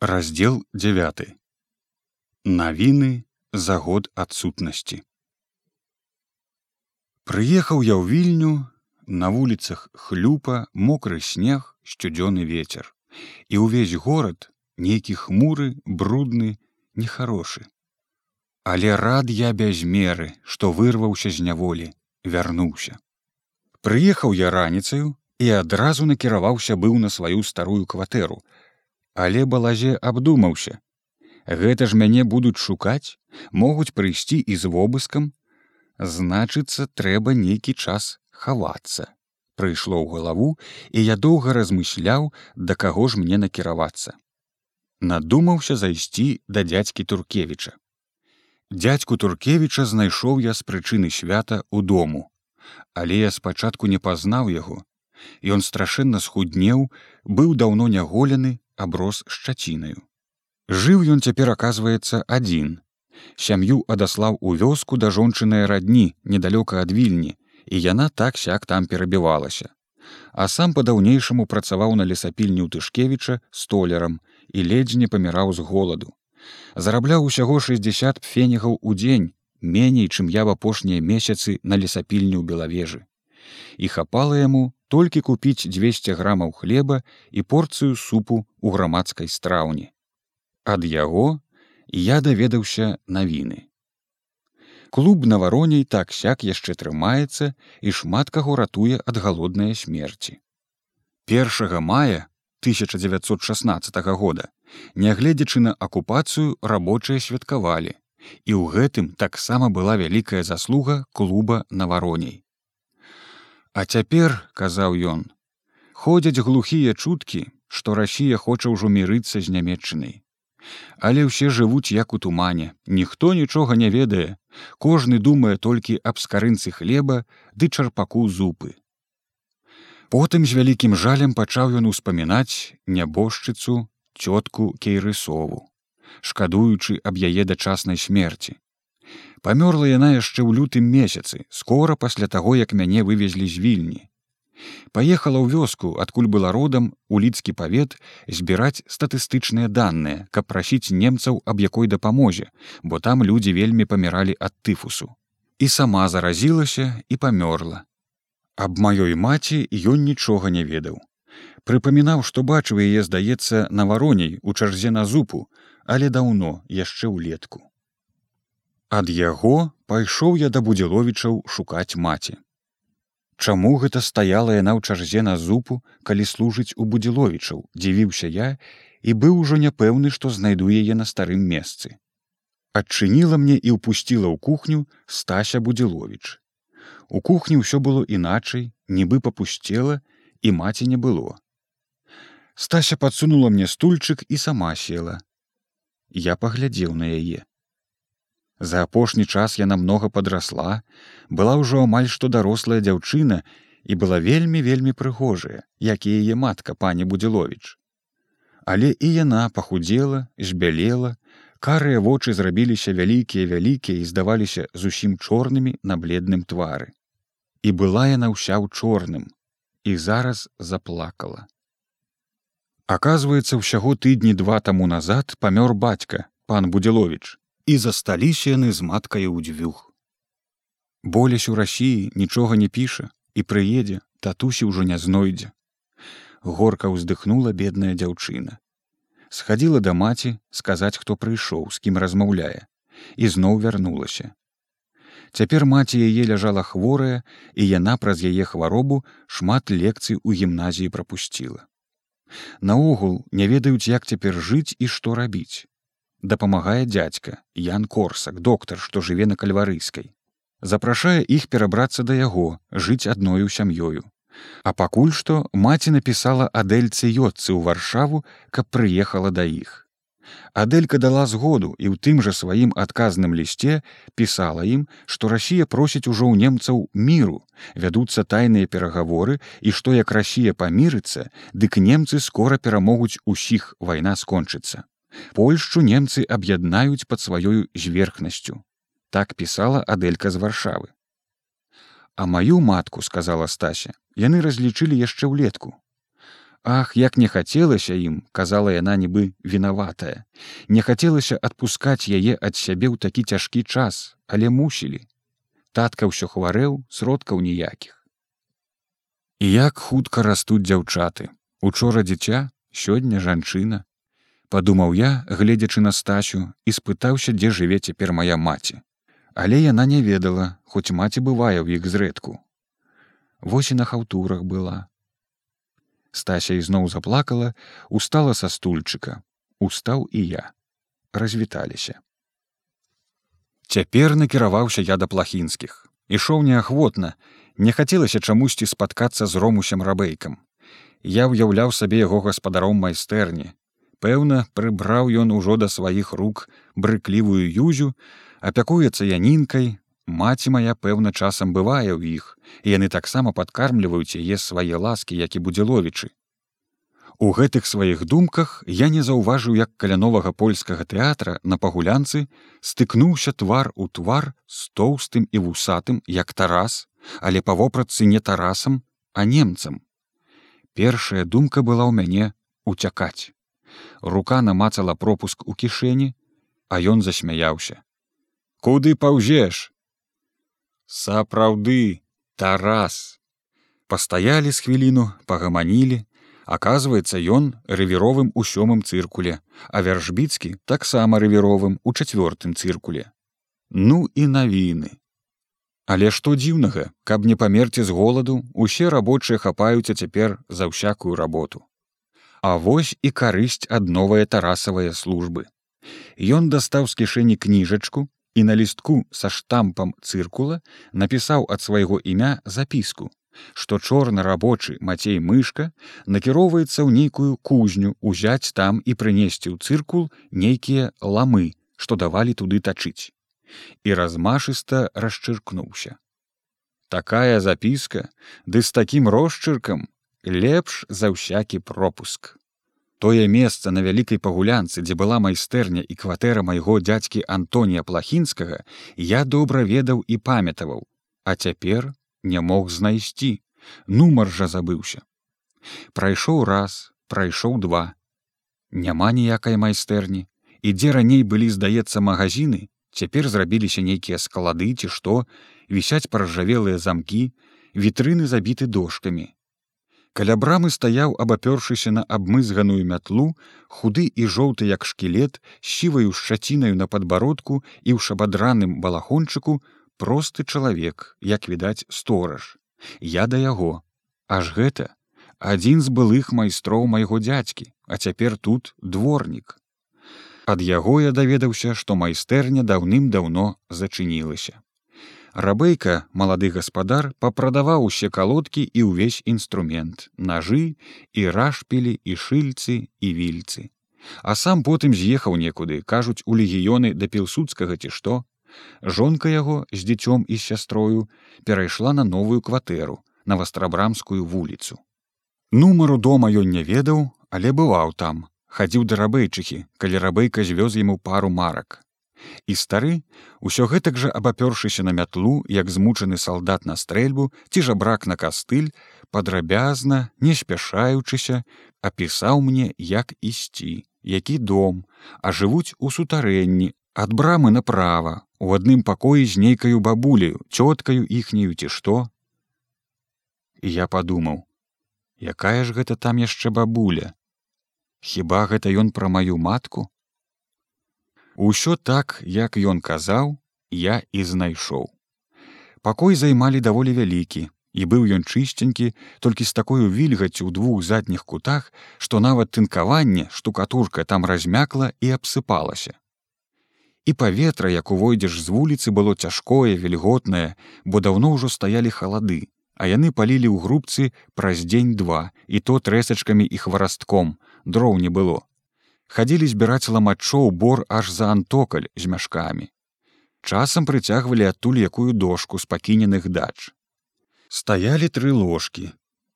раздел 9 навіны за год адсутнасці. Прыехаў я ў вільню на вуліцах хлюпа мокры снег сцюдзёны ветер і ўвесь горад нейкі хмуры брудны нехарошы. Але рад я без меры што вырваўся з няволі вярнуўся. Прыехаў я раніцаю і адразу накіраваўся быў на сваю старую кватэру але балазе абдумаўся. Гэта ж мяне будуць шукаць могуць прыйсці і з вобыскам. Значыцца трэба нейкі час хавацца. Прыйшло ў галаву і я доўга размышляў да каго ж мне накіравацца. Надумаўся зайсці да дзядзькі туркевіча. Дядзьку туркевіча знайшоў я з прычыны свята ў дому. Але я спачатку не пазнаў яго. Ён страшэнна схуднеў быў даўно няголены аброс шчацінаю. Жыў ён цяпер аказваецца адзін. Сям'ю адаслаў у вёску да жончынай радні недалёка ад вільні, і яна так сяк там перабівалася. А сам па-даўнейшаму працаваў на лесапільні ў тышкевіча столярам і ледзь не паміраў з голаду. Зарабляў усяго 60 фенігаў у дзень, меней, чым я в апошнія месяцы на лесапільні ў белавежы. І хапала яму толькі купіць 200 грамаў хлеба і порцыю супу ў грамадскай страўні. Ад яго я даведаўся навіны. Клуб на вароней так сяк яшчэ трымаецца і шмат каго ратуе ад галоднай смерці. 1 мая 1916 года, нягледзячы на акупацыю рабочыя святкавалі, і ў гэтым таксама была вялікая заслуга клуба на вароней. А цяпер казаў ён ходзяць глухія чуткі што расія хоча ўжо мірыцца з нямметчынай. Але ўсе жывуць як у тумане ніхто нічога не ведае кожны думае толькі аб скарынцы хлеба ды чарпаку зупы. Потым з вялікім жалем пачаў ён успамінаць нябожчыцу цётку кейрысову шкадуючы аб яе дачаснай смерці памёрла яна яшчэ ў лютым месяцы скора пасля таго як мяне вывезлі з вільні. Паехала ў вёску адкуль была родам у лідскі павет збіраць статыстычныя даныя каб прасіць немцаў аб якой дапамозе бо там людзі вельмі паміралі ад тыфусу. І сама заразілася і памёрла. Аб маёй маці ён нічога не ведаў. Прыпамінаў што бачыў яе здаецца на вароней у чарзе на зупу але даўно яшчэ ўлетку ад яго пайшоў я да будзіловічаў шукаць маці. Чаму гэта стаяла яна ў чарзе на зупу калі служыць у будзіловічаў дзівіўся я і быў ужо няпэўны што знайду яе на старым месцы. Адчыніла мне і ўпусціла ў кухню стася будзіловіч у кухні ўсё было іначай нібы папусцела і маці не было. Стася падсунула мне стульчык і сама села. Я паглядзеў на яе За апошні час яна многа падрасла, была ўжо амаль што дарослая дзяўчына і была вельмі вельмі прыгожая, як і яе матка пані Будзіловіч. Але і яна пахудзела, збялела, карыя вочы зрабіліся вялікія вялікія і здаваліся зусім чорнымі на бледным твары. І была яна ўся ў чорным і зараз заплакала. Аказваецца, усяго тыдні два таму назад памёр бацька, пан Будзіловіч і засталіся яны з маткай ў дзвюх. Болясь у рассіі нічога не піша і прыедзе, татусі ўжо не знойдзе. Горка ўздыхнула бедная дзяўчына. Схадзіла да маці сказаць, хто прыйшоў, з кім размаўляе, і зноў вярнулася. Цяпер маці яе ляжала хворая, і яна праз яе хваробу шмат лекцый у гімназіі прапусціла. Наогул не ведаюць, як цяпер жыць і што рабіць дапамагае дзядзька Ян корсак доктар што жыве на кальварыйскай. Запрашае іх перабрацца да яго жыць адною сям'ёю. А пакуль што маці напісала адельцы йодцы ў варшаву каб прыехала да іх. Аделька дала згоду і ў тым жа сваім адказным лісце пісала ім што расія просіць ужо ў немцаў міру вядуцца тайныя перагаворы і што як расія памірыцца дык немцы скора перамогуць усіх вайна скончыцца Польшчу немцы аб'яднаюць пад сваёю зверхнасцю. Так пісала Аделька з варшавы. А маю матку сказала стася, яны разлічылі яшчэ ўлетку. Ах, як не хацелася ім, казала яна нібы вінаватая. Не хацелася адпускаць яе ад сябе ў такі цяжкі час, але мусілі. Татка ўсё хварэў сродкаў ніякіх. І як хутка растуць дзяўчаты. Учора дзіця, сёння жанчына. Падумаў я, гледзячы на стасю і спытаўся, дзе жыве цяпер моя маці. Але яна не ведала, хоць маці бывае ў іх зрэдку. Вось і на хаўтурах была, Стася ізноў заплакала, устала са стульчыка, устаў і я. развіталіся. Цяпер накіраваўся я да плахінскіх. Ішоў неахвотна, не хацелася чамусьці спаткацца з ромусем рабейкам. Я ўяўляў сабе яго гаспадаром майстэрні. Пэўна, прыбраў ён ужо да сваіх рук брыклівую юзю, апякуецца янінкай, Маці моя пэўна часам бывае ў іх, і яны таксама падкармліваюць яе свае ласкі, як і будзеловічы. У гэтых сваіх думках я не заўважыў, як каля новага польскага тэатра на пагулянцы стыкнуўся твар у твар з тоўстым і вусатым, як тарас, але па вопратцы не тарасам, а немцам. Першая думка была ў мяне уцякаць. Рука намацала пропуск у кішэні, а ён засмяяўся. Куды паўзеш? сапраўды тарас! Пастаялі з хвіліну пагаманілі. Аказваецца ён рэвіровым у сёмым цыркуле а вяршбіцкі таксама рэвіровым у чацвёртым цыркуле. Ну і навіны. Але што дзіўнага каб не памерці з голаду усе рабочыя хапаюцца цяпер за ўсякую работу А вось і карысць ад новая тарасавыя службы Ён дастаў з кішэні кніжачку і на лістку са штампам цыркула напісаў ад свайго імя запіску, што чорны рабочы мацей мышка накіроўваецца ў нейкую кузню узяць там і прынесці ў цыркул нейкія ламы, што давалі туды тачыць. І размашыста расчыркнуўся. Такая запіска ды з такім росчыркам лепш за ўсякі пропуск. Тое месца на вялікай пагулянцы, дзе была майстэрня і кватэра майго дзядзькі Антонія плахінскага, я добра ведаў і памятаваў, а цяпер не мог знайсці. Нумар жа забыўся. Прайшоў раз, прайшоў два. Няма ніякай майстэрні, і дзе раней былі, здаецца, магазины, цяпер зрабіліся нейкія склады ці што, вісяць паржавелыя замкі, вітрыны забіты дошкамі, Каля брамы стаяў, абапёршыся на абмызганую мятлу, худы і жоўты як шкілет, сіваю шчацінаю на падбародку і ў шабадраным балахончыку просты чалавек, як відаць стораж. Я да яго. Аж гэта адзін з былых майстроў майго дзядзькі, а цяпер тут дворнік. Ад яго я даведаўся, што майстэрня даўным-даўно зачынілася. Рабейка, малады гаспадар, папрадаваў усе калодкі і ўвесь інструмент, нажы і рашпілі і шыльцы і вільцы. А сам потым з'ехаў некуды, кажуць у легіёны да пілсудскага ці што. Жонка яго з дзіцём і сястрою перайшла на новую кватэру на вастрабрамскую вуліцу. Нумару дома ён не ведаў, але бываў там, хадзіў да рабэйчыхі, калі рабейка звёз яму пару марак. І стары, усё гэтак жа абапёршыся на мятлу, як змучаны салдат на стрэльбу ці жабрак на кастыль, падрабязна, не спяшаючыся, апісаў мне, як ісці, які дом, а жывуць у сутарэнні, ад брамы направа, у адным пакоі з нейкаю бабуляю, цёткаю іхняю ці што. І я падумаў: якая ж гэта там яшчэ бабуля? Хіба гэта ён пра маю матку? Усё так, як ён казаў, я і знайшоў. Пакой займалі даволі вялікі, і быў ён чысценькі толькі з такой вільгацю ў двух задніх кутах, што нават тынкаванне штукатурка там размякла і абсыпалася. І паветра, як увойдзеш з вуліцы было цяжкое, вільготнае, бо даўно ўжо стаялі халады, а яны палілі ў грубцы праз дзень-два і то трэсачкамі і хварастком, дроў не было хадзілі збіраць ламачоў бор аж за антокаль з мяшкамі. Часам прыцягвалі адтуль якую дошку з пакіненых дач. Стаялі тры ложкі,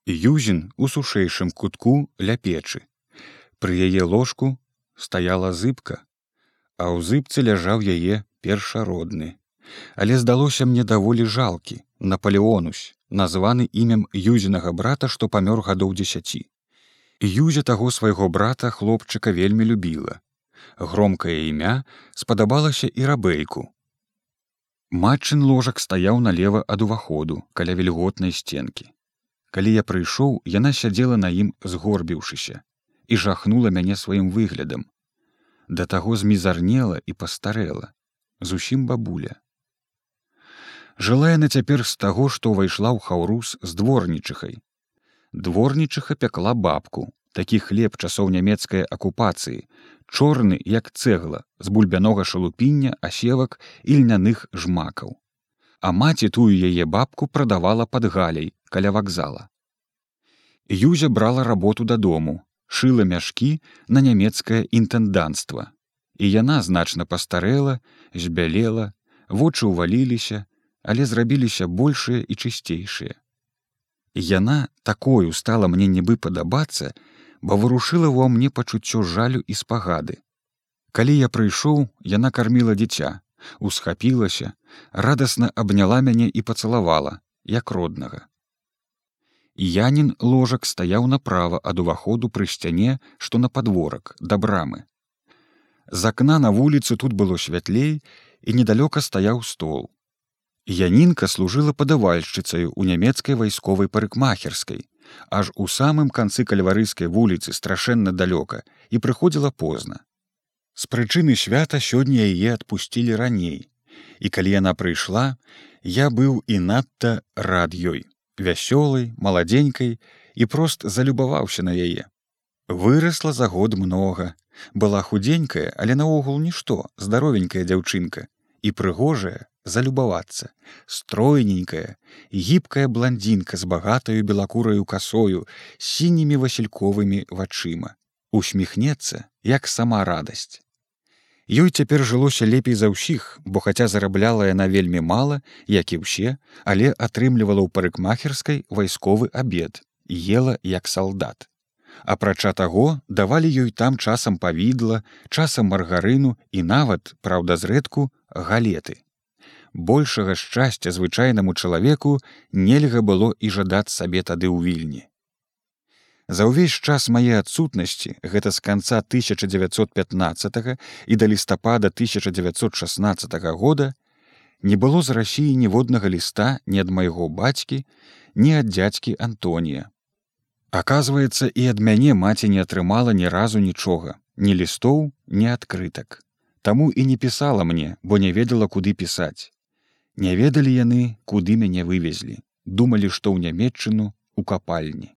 Юзін у сушэйшым кутку ля печы. Пры яе ложку стаяла зыбка, а ў зыбцы ляжаў яе першародны. Але здалося мне даволі жалкі, Наполеонусь, названы імем юзінага брата, што памёр гадоў дзесяці Юзя таго свайго брата хлопчыка вельмі любіла. Громкае імя спадабалася і рабейку. Матчын ложак стаяў налева ад уваходу каля вільготнай сценкі. Калі я прыйшоў, яна сядзела на ім згорбіўшыся і жахнула мяне сваім выглядам. Да таго змізарнела і пастарэла, зусім бабуля. Жыла яна цяпер з таго, што ўвайшла ў хаўрус з дворнічыхай. Дворнічыха пякла бабку, такі хлеб часоў нямецкай акупацыі, чорны як цэгла з бульбянога шалупіння асевак і льняных жмакаў. А маці тую яе бабку прадавала пад галяй каля вакзала. Юзя брала работу дадому, шыла мяшкі на нямецкае інтэнданцтва. І яна значна пастарэла, збялела, вочы ўваліліся, але зрабіліся большыя і чысцейшыя. Яна такою стала мне нібы падабацца, бо вырушыла ва мне пачуццё жалю і спагады. Калі я прыйшоў, яна карміла дзіця, усхапілася, радасна абняла мяне і пацалавала, як роднага. Янін ложак стаяў направа ад уваходу пры сцяне, што на падворак да брамы. З акна на вуліцу тут было святлей і недалёка стаяў стол. Янінка служыла падавальшчыцаю ў нямецкай вайсковай парыкмахерскай, аж у самым канцы кальварыйскай вуліцы страшэнна далёка і прыходзіла позна. З прычыны свята сёння яе адпусцілі раней. І калі яна прыйшла, я быў і надта рад ёй, вясёлай, маладзенькай і прост залюбаваўся на яе. Вырасла за год многа, была худзенькая, але наогул нішто, здаровенькая дзяўчынка і прыгожая, залюбавацца. Стройненькая гібкая блондинка з багатаю белакураю касою сінімі васильковымі вачыма. Усміхнецца як сама радасць. Ёй цяпер жылося лепей за ўсіх бо хаця зарабляла яна вельмі мала як і ўсе але атрымлівала ў парыкмахерскай вайсковы абед ела як салдат апрача таго давалі ёй там часам павідла часам маргарыну і нават праўда зрэдку галеты большага шчасця звычайнаму чалавеку нельга было і жадаць сабе тады ў вільні. За ўвесь час мае адсутнасці гэта з канца 1915 і да лістапада 1916 года не было з рассіі ніводнага ліста ні ад майго бацькі, ні ад дзядзькі Антонія. Аказваецца, і ад мяне маці не атрымала ні разу нічога, ні лістоў, ні адкрытак. Таму і не пісала мне, бо не ведала, куды пісаць. Не ведалі яны, куды мяне вывезлі, думалі, што ў нямметчыну у капальні.